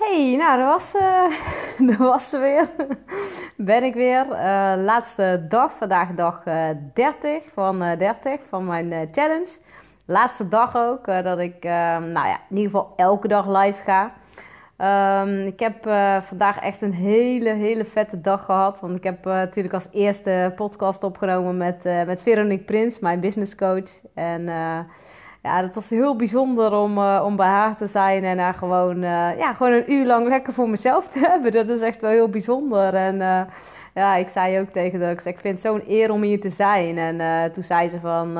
Hey, nou, dat was, uh, dat was ze weer. ben ik weer. Uh, laatste dag, vandaag dag uh, 30 van 30 van mijn challenge. Laatste dag ook dat ik, nou ja, in ieder geval elke dag live ga. Um, ik heb vandaag echt een hele, hele vette dag gehad. Want ik heb natuurlijk als eerste podcast opgenomen met, met Veronique Prins, mijn business coach. En ja, dat was heel bijzonder om, uh, om bij haar te zijn en haar gewoon, uh, ja, gewoon een uur lang lekker voor mezelf te hebben. Dat is echt wel heel bijzonder. En uh, ja, ik zei ook tegen haar, ik, zei, ik vind het zo'n eer om hier te zijn. En toen zei ze van,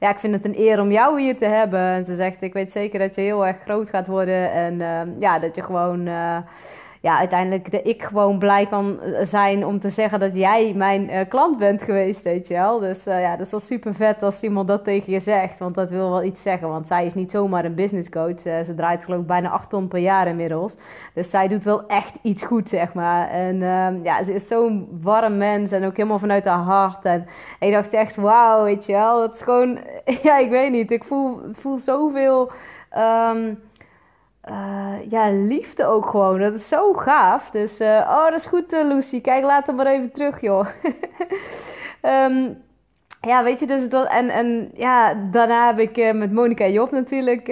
ja, ik vind het een eer om jou hier te hebben. En ze zegt, ik weet zeker dat je heel erg groot gaat worden. En ja, dat je gewoon ja, uiteindelijk de ik gewoon blij kan zijn om te zeggen dat jij mijn uh, klant bent geweest, weet je wel. Dus uh, ja, dat is wel super vet als iemand dat tegen je zegt, want dat wil wel iets zeggen. Want zij is niet zomaar een business coach. Ze draait geloof ik bijna 8 ton per jaar inmiddels. Dus zij doet wel echt iets goed, zeg maar. En ehm, ja, ze is zo'n warm mens en ook helemaal vanuit haar hart. En, ik dacht echt, wauw, weet je wel. Het is gewoon, ja, ik weet niet. Ik voel, voel zoveel... Um, uh, ja, liefde ook gewoon. Dat is zo gaaf. Dus, uh, oh, dat is goed, uh, Lucy. Kijk, laat hem maar even terug, joh. um, ja, weet je, dus dat. En, en ja, daarna heb ik met Monika Job natuurlijk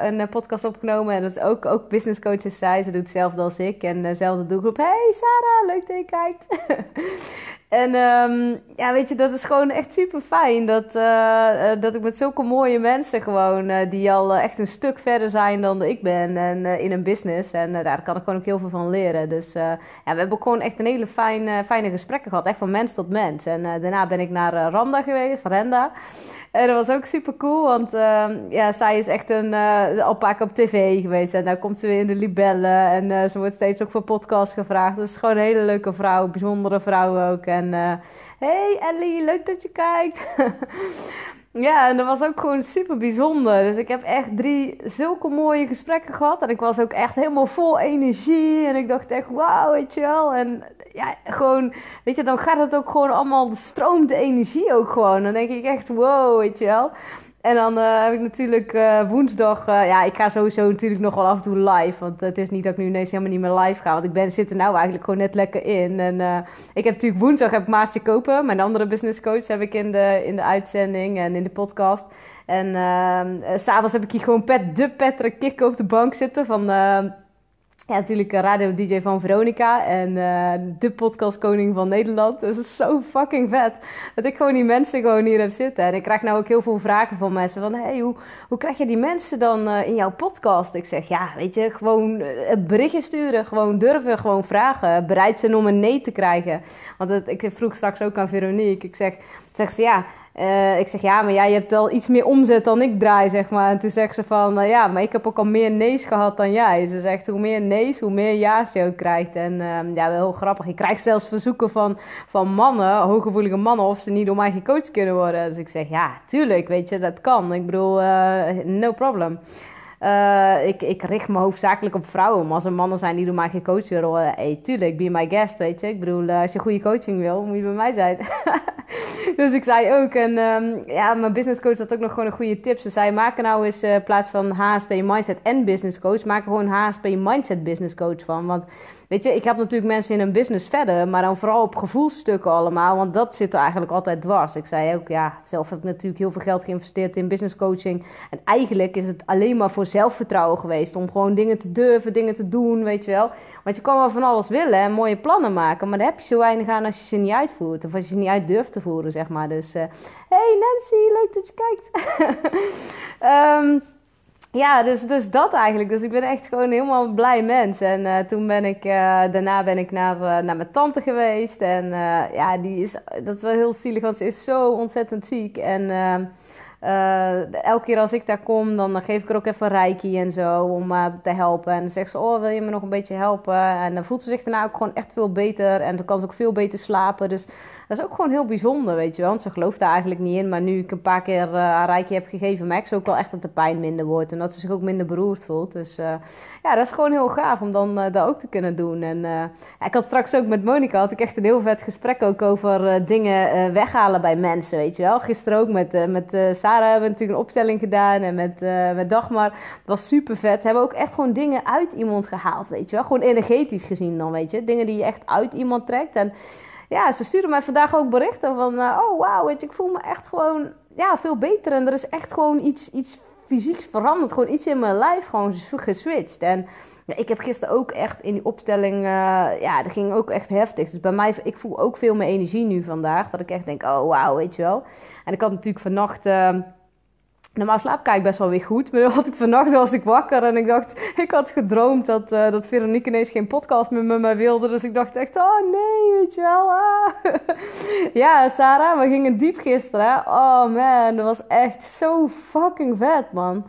een podcast opgenomen. En dat is ook, ook business coaches zij. Ze doet hetzelfde als ik. En dezelfde doelgroep. Hey Sarah, leuk dat je kijkt. En um, ja, weet je, dat is gewoon echt super fijn. Dat, uh, dat ik met zulke mooie mensen gewoon, uh, die al echt een stuk verder zijn dan ik ben. En in een business. En daar kan ik gewoon ook heel veel van leren. Dus ja, we hebben gewoon echt een hele fijn, fijne gesprekken gehad. Echt van mens tot mens. En daarna ben ik naar Randa geweest, Renda. En dat was ook super cool, want uh, ja, zij is echt een, uh, paar keer op tv geweest. En daar komt ze weer in de libellen. En uh, ze wordt steeds ook voor podcast gevraagd. Dus gewoon een hele leuke vrouw, bijzondere vrouw ook. En hey Ellie, leuk dat je kijkt. ja, en dat was ook gewoon super bijzonder. Dus ik heb echt drie zulke mooie gesprekken gehad. En ik was ook echt helemaal vol energie. En ik dacht echt, wauw, weet je wel. En ja, gewoon, weet je, dan gaat het ook gewoon allemaal, stroomt de energie ook gewoon. Dan denk ik echt, wow, weet je wel. En dan uh, heb ik natuurlijk uh, woensdag, uh, ja, ik ga sowieso natuurlijk nog wel af en toe live. Want het is niet dat ik nu ineens helemaal niet meer live ga. Want ik ben, zit er nou eigenlijk gewoon net lekker in. En ik heb natuurlijk woensdag heb ik Maartje Kopen, mijn andere business coach, heb ik in de, in de uitzending en in de podcast. En s'avonds heb ik hier gewoon pet, de Patrick Kik op de bank zitten van ja, natuurlijk radio-dj van Veronica en uh, de podcastkoning van Nederland. Dus het is zo fucking vet dat ik gewoon die mensen gewoon hier heb zitten. En ik krijg nou ook heel veel vragen van mensen van... hey, hoe, hoe krijg je die mensen dan uh, in jouw podcast? Ik zeg, ja, weet je, gewoon uh, berichtje sturen. Gewoon durven, gewoon vragen. Bereid zijn om een nee te krijgen. Want ik vroeg straks ook aan Veronique. Ik zeg, zeg ze, ja... Uh, ik zeg, ja, maar jij hebt wel iets meer omzet dan ik draai, zeg maar. En toen zegt ze van, uh, ja, maar ik heb ook al meer nee's gehad dan jij. Ze zegt, hoe meer nee's, hoe meer ja's je ook krijgt. En uh, ja, wel heel grappig. Ik krijg zelfs verzoeken van, van mannen, hooggevoelige mannen, of ze niet door mij gecoacht kunnen worden. Dus ik zeg, ja, tuurlijk, weet je, dat kan. Ik bedoel, no problem. Ik, ik richt me hoofdzakelijk op vrouwen. Maar als er mannen zijn die door mij gecoacht worden, hey, tuurlijk, be my guest, weet je. Ik bedoel, als je goede coaching wil, moet je bij mij zijn. dus ik zei ook, en um, ja, mijn business coach had ook nog gewoon een goede tip. Ze zei, maak er nou eens uh, plaats van HSP Mindset en Business Coach, maak er gewoon HSP Mindset Business Coach van. Want Weet je, ik heb natuurlijk mensen in een business verder, maar dan vooral op gevoelsstukken allemaal, want dat zit er eigenlijk altijd dwars. Ik zei ook, ja, zelf heb ik natuurlijk heel veel geld geïnvesteerd in business coaching. En eigenlijk is het alleen maar voor zelfvertrouwen geweest, om gewoon dingen te durven, dingen te doen, weet je wel. Want je kan wel van alles willen en mooie plannen maken, maar daar heb je zo weinig aan als je ze niet uitvoert, of als je ze niet uit durft te voeren, zeg maar. Dus, uh, hey Nancy, leuk dat je kijkt. um, ja, dus, dus dat eigenlijk. Dus ik ben echt gewoon helemaal een blij mens. En uh, toen ben ik, uh, daarna ben ik naar, uh, naar mijn tante geweest. En ja, die is, dat is wel heel zielig, want ze is zo ontzettend ziek. En elke keer als ik daar kom, dan geef ik er ook even reiki en zo om te helpen. En dan zegt ze, oh, wil je me nog een beetje helpen? En dan voelt ze zich daarna ook gewoon echt veel beter. En dan kan ze ook veel beter slapen. Dus dat is ook gewoon heel bijzonder, weet je wel. Want ze gelooft daar eigenlijk niet in. Maar nu ik een paar keer uh, een rijkje heb gegeven, merk ze ook wel echt dat de pijn minder wordt. En dat ze zich ook minder beroerd voelt. Dus uh, ja, dat is gewoon heel gaaf om dan uh, dat ook te kunnen doen. En ik had straks ook met Monika, had ik echt een heel vet gesprek ook over dingen weghalen bij mensen, weet je wel. Gisteren ook met, met Sarah hebben we natuurlijk een opstelling gedaan. En met, met Dagmar. Dat was super vet. Hebben ook echt gewoon dingen uit iemand gehaald, weet je wel. Gewoon energetisch gezien dan, weet je. Dingen die je echt uit iemand trekt. En ja, ze stuurde mij vandaag ook berichten van... Uh, oh, wauw, weet je, ik voel me echt gewoon ja, veel beter. En er is echt gewoon iets, iets fysieks veranderd. Gewoon iets in mijn lijf gewoon geswitcht. En ja, ik heb gisteren ook echt in die opstelling... Uh, ja, dat ging ook echt heftig. Dus bij mij, ik voel ook veel meer energie nu vandaag. Dat ik echt denk, oh, wauw, weet je wel. En ik had natuurlijk vannacht... Uh, Normaal slaap ik best wel weer goed. Maar had ik vannacht was ik wakker en ik dacht, ik had gedroomd dat, uh, dat Veronique ineens geen podcast meer met mij wilde. Dus ik dacht echt, oh nee, weet je wel. Ah. ja, Sarah, we gingen diep gisteren. Oh man, dat was echt zo fucking vet, man.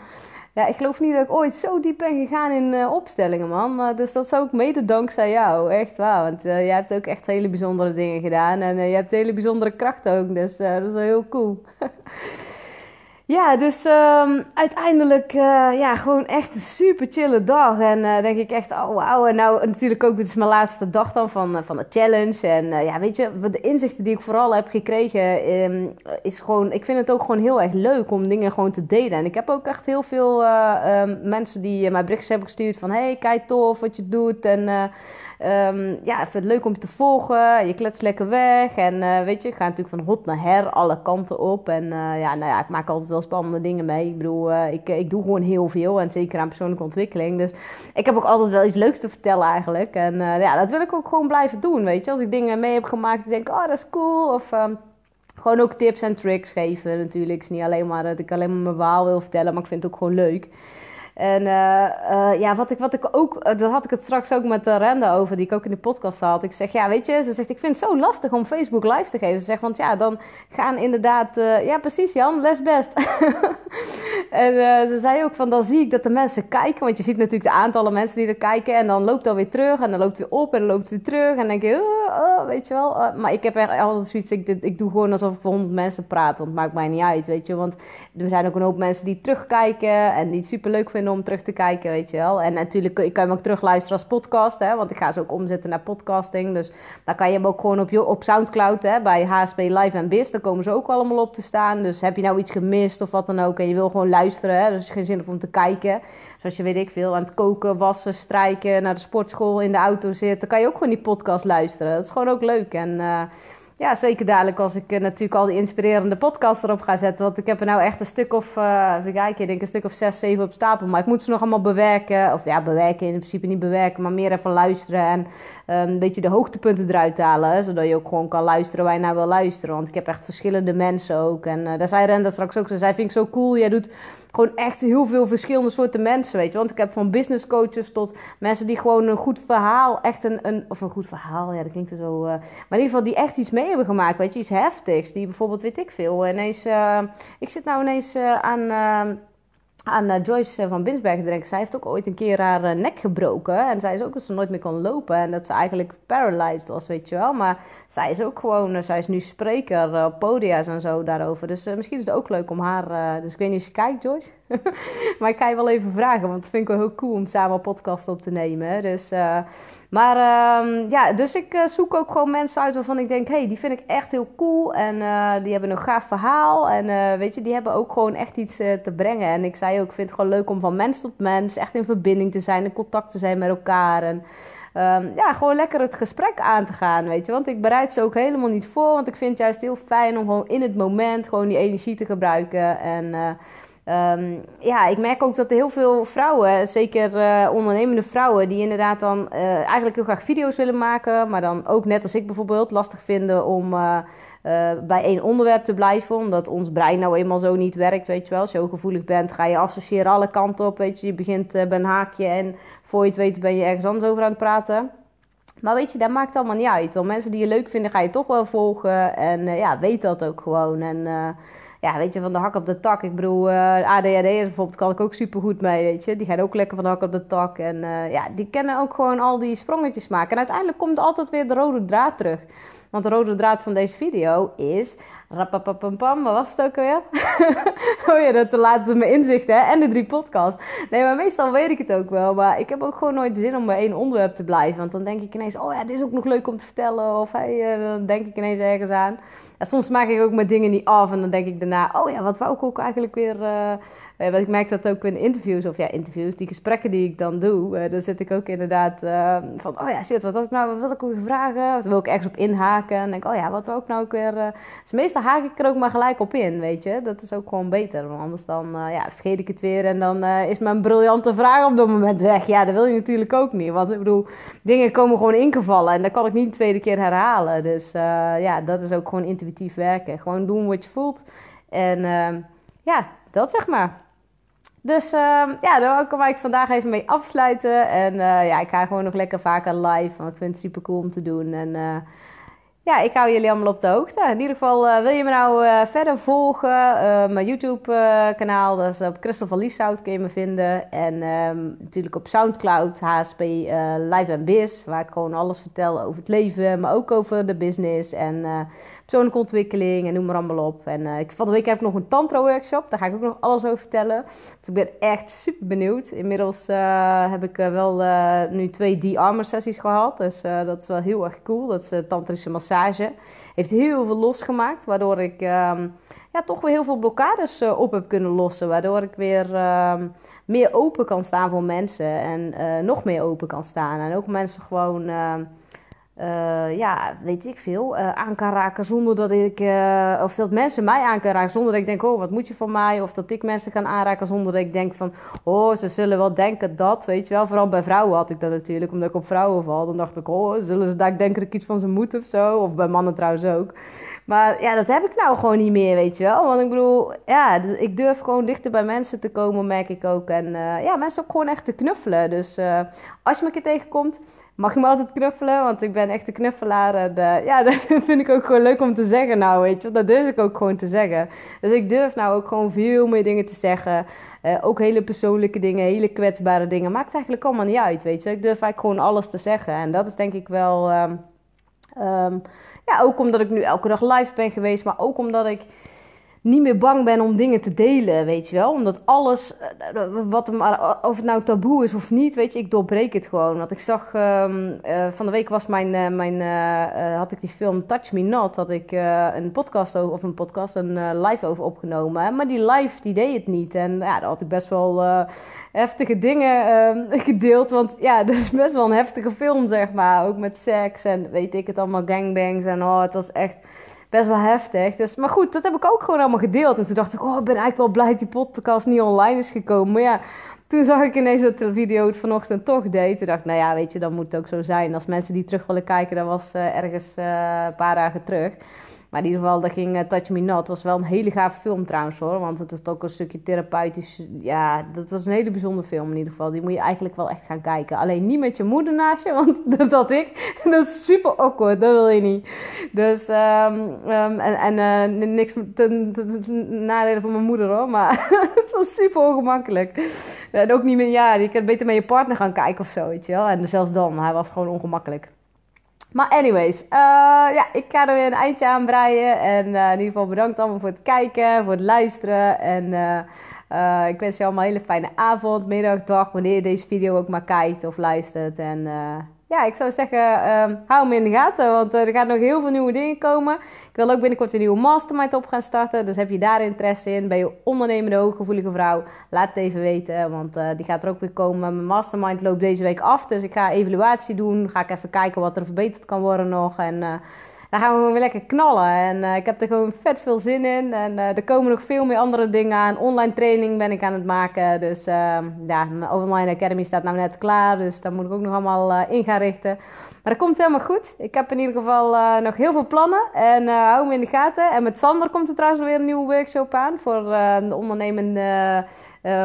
Ja, ik geloof niet dat ik ooit zo diep ben gegaan in uh, opstellingen, man. Dus dat is ook mede dankzij jou. Echt waar. Want jij hebt ook echt hele bijzondere dingen gedaan. En je hebt hele bijzondere kracht ook. Dus dat is wel heel cool. Ja, dus um, uiteindelijk uh, ja, gewoon echt een super chille dag. En uh, denk ik echt, oh wauw. En nou natuurlijk ook, dit is mijn laatste dag dan van, uh, van de challenge. En ja, weet je, de inzichten die ik vooral heb gekregen, um, is gewoon... Ik vind het ook gewoon heel erg leuk om dingen gewoon te delen. En ik heb ook echt heel veel um, mensen die mij berichtjes hebben gestuurd van... Hey, kijk tof wat je doet en... Um, ja, ik vind het leuk om je te volgen. Je klets lekker weg. En uh, weet je, ik ga natuurlijk van hot naar her, alle kanten op. En uh, ja, nou ja, ik maak altijd wel spannende dingen mee. Ik bedoel, uh, ik, ik doe gewoon heel veel. En zeker aan persoonlijke ontwikkeling. Dus ik heb ook altijd wel iets leuks te vertellen eigenlijk. En ja, dat wil ik ook gewoon blijven doen, weet je. Als ik dingen mee heb gemaakt, denk ik, oh, dat is cool. Of... Um, gewoon ook tips en tricks geven natuurlijk. Het is niet alleen maar dat ik alleen maar mijn verhaal wil vertellen, maar ik vind het ook gewoon leuk. En uh, uh, ja, wat ik, wat ik ook, uh, daar had ik het straks ook met Renda over, die ik ook in de podcast had. Ik zeg, ja, weet je, ze zegt, ik vind het zo lastig om Facebook live te geven. Ze zegt, want ja, dan gaan inderdaad, ja, precies Jan, les best. en ze zei ook van, dan zie ik dat de mensen kijken, want je ziet natuurlijk de aantallen mensen die er kijken. En dan loopt dat weer terug en dan loopt weer op en dan loopt weer terug. En dan denk je, oh, oh, weet je wel. maar ik heb er altijd zoiets, ik, ik doe gewoon alsof ik voor honderd mensen praat, want het maakt mij niet uit, weet je. Want er zijn ook een hoop mensen die terugkijken en die het super leuk om terug te kijken, weet je wel. En natuurlijk, je kan hem ook terugluisteren als podcast, hè, want ik ga ze ook omzetten naar podcasting. Dus daar kan je hem ook gewoon op, op Soundcloud, hè, bij HSP Live en Biz, daar komen ze ook allemaal op te staan. Dus heb je nou iets gemist of wat dan ook en je wil gewoon luisteren, hè, dus geen zin om te kijken. Zoals je weet ik veel, aan het koken, wassen, strijken, naar de sportschool, in de auto zitten, dan kan je ook gewoon die podcast luisteren. Dat is gewoon ook leuk en... Uh, ja, zeker dadelijk als ik uh, natuurlijk al die inspirerende podcast erop ga zetten. Want ik heb er nou echt een stuk of, uh, even kijken, ik denk een stuk of zes, zeven op stapel. Maar ik moet ze nog allemaal bewerken. Of ja, bewerken in principe niet bewerken, maar meer even luisteren. En um, een beetje de hoogtepunten eruit halen. Zodat je ook gewoon kan luisteren waar je nou wil luisteren. Want ik heb echt verschillende mensen ook. En uh, daar zei Renda straks ook, ze zei, vind ik zo cool. Jij doet gewoon echt heel veel verschillende soorten mensen, weet je. Want ik heb van business coaches tot mensen die gewoon een goed verhaal, echt een, een of een goed verhaal, ja, dat klinkt er zo. Uh, maar in ieder geval die echt iets mee hebben gemaakt, weet je, iets heftigs. Die bijvoorbeeld, weet ik veel, ineens, uh, ik zit nou ineens aan aan uh, Joyce van Binsbergen denken. Zij heeft ook ooit een keer haar uh, nek gebroken. En zij is ook dat ze nooit meer kon lopen. En dat ze eigenlijk paralyzed was, weet je wel. Maar zij is ook gewoon... Zij is nu spreker op podia's en zo daarover. Dus misschien is het ook leuk om haar... dus ik weet niet of je kijkt, Joyce. maar ik ga je wel even vragen. Want dat vind ik wel heel cool om samen een podcast op te nemen. Dus... maar uh, ja, dus ik uh, zoek ook gewoon mensen uit waarvan ik denk... hey, die vind ik echt heel cool. En uh, die hebben een gaaf verhaal. En weet je, die hebben ook gewoon echt iets te brengen. En ik zei ook, ik vind het gewoon leuk om van mens tot mens... echt in verbinding te zijn, in contact te zijn met elkaar. En um, ja, gewoon lekker het gesprek aan te gaan, weet je. Want ik bereid ze ook helemaal niet voor. Want ik vind het juist heel fijn om gewoon in het moment... gewoon die energie te gebruiken en... Um, ja, ik merk ook dat er heel veel vrouwen, zeker uh, ondernemende vrouwen, die inderdaad dan uh, eigenlijk heel graag video's willen maken, maar dan ook net als ik bijvoorbeeld lastig vinden om uh, bij één onderwerp te blijven, omdat ons brein nou eenmaal zo niet werkt, weet je wel. Als je ook gevoelig bent, ga je associëren alle kanten op, weet je. Je begint bij een haakje en voor je het weet ben je ergens anders over aan het praten. Maar weet je, dat maakt allemaal niet uit. Want mensen die je leuk vinden, ga je toch wel volgen. En ja, weet dat ook gewoon. En ja, weet je, van de hak op de tak. Ik bedoel, uh, ADHD'ers bijvoorbeeld kan ik ook super goed mee, weet je. Die gaan ook lekker van de hak op de tak. En ja, die kennen ook gewoon al die sprongetjes maken. En uiteindelijk komt altijd weer de rode draad terug. Want de rode draad van deze video is Rapapapampam, wat was het ook alweer? oh ja, dat de laatste mijn inzichten hè? en de drie podcasts. Nee, maar meestal weet ik het ook wel. Maar ik heb ook gewoon nooit zin om bij één onderwerp te blijven. Want dan denk ik ineens, oh ja, dit is ook nog leuk om te vertellen. Of hey, uh, dan denk ik ineens ergens aan. En soms maak ik ook mijn dingen niet af. En dan denk ik daarna, oh ja, wat wou ik ook eigenlijk weer... Uh, uh, ik merk dat ook in interviews, of ja, interviews, die gesprekken die ik dan doe, uh, dan zit ik ook inderdaad uh, van, oh ja, shit, wat was nou, wat wil ik ook vragen? Wat wil ik ergens op inhaken? En denk, oh ja, wat wil ik nou ook weer? Dus meestal haak ik er ook maar gelijk op in, weet je. Dat is ook gewoon beter, want anders dan, ja, vergeet ik het weer en dan is mijn briljante vraag op dat moment weg. Ja, dat wil je natuurlijk ook niet, want ik bedoel, dingen komen gewoon ingevallen en dat kan ik niet de tweede keer herhalen. Dus ja, dat is ook gewoon intuïtief werken. Gewoon doen wat je voelt en ja, dat zeg maar. Dus uh, ja, daar kan ik vandaag even mee afsluiten. En uh, ja, ik ga gewoon nog lekker vaker live. Want ik vind het super cool om te doen. En uh, ja, ik hou jullie allemaal op de hoogte. In ieder geval, uh, wil je me nou verder volgen? mijn YouTube-kanaal, dat is op Christel van Lieshout kun je me vinden. En um, natuurlijk op Soundcloud, HSP Live and Biz. Waar ik gewoon alles vertel over het leven, maar ook over de business. En persoonlijke ontwikkeling en noem maar allemaal op. En uh, van de week heb ik nog een tantra-workshop. Daar ga ik ook nog alles over vertellen. Dus ik ben echt super benieuwd. Inmiddels heb ik wel nu twee D-armor sessies gehad. Dus dat is wel heel erg cool. Dat is tantrische massage. Heeft heel veel losgemaakt. Waardoor ik um, ja, toch weer heel veel blokkades op heb kunnen lossen. Waardoor ik weer um, meer open kan staan voor mensen. En nog meer open kan staan. En ook mensen gewoon ehm, uh, ja, weet ik veel, uh, aan kan raken zonder dat ik, uh, of dat mensen mij aan kunnen raken zonder dat ik denk, oh, wat moet je van mij? Of dat ik mensen kan aanraken zonder dat ik denk van, oh, ze zullen wel denken dat, weet je wel. Vooral bij vrouwen had ik dat natuurlijk, omdat ik op vrouwen val. Dan dacht ik, oh, zullen ze daar denken dat ik iets van ze moet of zo? Of bij mannen trouwens ook. Maar ja, dat heb ik nou gewoon niet meer, weet je wel. Want ik bedoel, ja, ik durf gewoon dichter bij mensen te komen, merk ik ook. En ja, mensen ook gewoon echt te knuffelen. Dus als je me een keer tegenkomt mag je me altijd knuffelen, want ik ben echt een knuffelaar. En uh, ja, dat vind ik ook gewoon leuk om te zeggen nou, weet je. Dat durf ik ook gewoon te zeggen. Dus ik durf nou ook gewoon veel meer dingen te zeggen. Ook hele persoonlijke dingen, hele kwetsbare dingen. Maakt eigenlijk allemaal niet uit, weet je. Ik durf eigenlijk gewoon alles te zeggen. En dat is denk ik wel... Um, um, ja, ook omdat ik nu elke dag live ben geweest, maar ook omdat ik niet meer bang ben om dingen te delen, weet je wel. Omdat alles, eh, wat maar, of het nou taboe is of niet, weet je, ik doorbreek het gewoon. Want ik zag, uh, van de week was mijn, mijn had ik die film Touch Me Not, had ik een podcast over, of een podcast, een live over opgenomen. Maar die live, die deed het niet. En ja, daar had ik best wel heftige dingen ehm, gedeeld. Want ja, dat is best wel een heftige film, zeg maar. Ook met seks en weet ik het allemaal, gangbangs en oh, het was echt best wel heftig. Dus, maar goed, dat heb ik ook gewoon allemaal gedeeld. En toen dacht ik, oh, ik ben eigenlijk wel blij dat die podcast niet online is gekomen. Maar ja, toen zag ik ineens dat de video het vanochtend toch deed. Toen dacht ik, nou ja, weet je, dan moet het ook zo zijn. Als mensen die terug willen kijken, dat was uh, ergens uh, een paar dagen terug. Maar in ieder geval, dat ging uh, Touch Not. was wel een hele gave film trouwens hoor. Want het is ook een stukje therapeutisch. Ja, dat was een hele bijzondere film in ieder geval. Die moet je eigenlijk wel echt gaan kijken. Alleen niet met je moeder naast je, want dat had ik. Dat is super awkward, dat wil je niet. Dus, um, en, en uh, niks ten, nadelen van mijn moeder hoor. Maar het was super ongemakkelijk. En ook niet meer, ja, je kan beter met je partner gaan kijken of zo, weet je wel. En zelfs dan, hij was gewoon ongemakkelijk. Maar anyways, uh, ja, ik ga er weer een eindje aan breien. En uh, in ieder geval bedankt allemaal voor het kijken, voor het luisteren. En uh, ik wens je allemaal een hele fijne avond, middag, dag, wanneer je deze video ook maar kijkt of luistert. En ja, ik zou zeggen, um, hou hem in de gaten, want er gaan nog heel veel nieuwe dingen komen. Ik wil ook binnenkort weer een nieuwe mastermind op gaan starten. Dus heb je daar interesse in? Ben je ondernemende, hooggevoelige vrouw? Laat het even weten, want uh, die gaat er ook weer komen. Mijn mastermind loopt deze week af, dus ik ga evaluatie doen. Ga ik even kijken wat er verbeterd kan worden nog. En uh, dan gaan we gewoon weer lekker knallen. En uh, ik heb er gewoon vet veel zin in. En uh, er komen nog veel meer andere dingen aan. Online training ben ik aan het maken. Dus uh, ja, mijn Online Academy staat nou net klaar. Dus daar moet ik ook nog allemaal in gaan richten. Maar dat komt helemaal goed. Ik heb in ieder geval nog heel veel plannen. En hou me in de gaten. En met Sander komt er trouwens weer een nieuwe workshop aan. Voor de ondernemende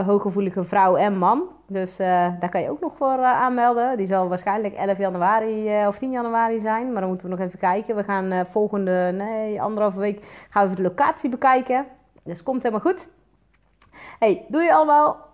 hooggevoelige vrouw en man. Dus uh, daar kan je ook nog voor uh, aanmelden. Die zal waarschijnlijk 11 januari uh, of 10 januari zijn. Maar dan moeten we nog even kijken. We gaan volgende, nee, anderhalve week gaan we de locatie bekijken. Dus komt helemaal goed. Hey, doe je allemaal.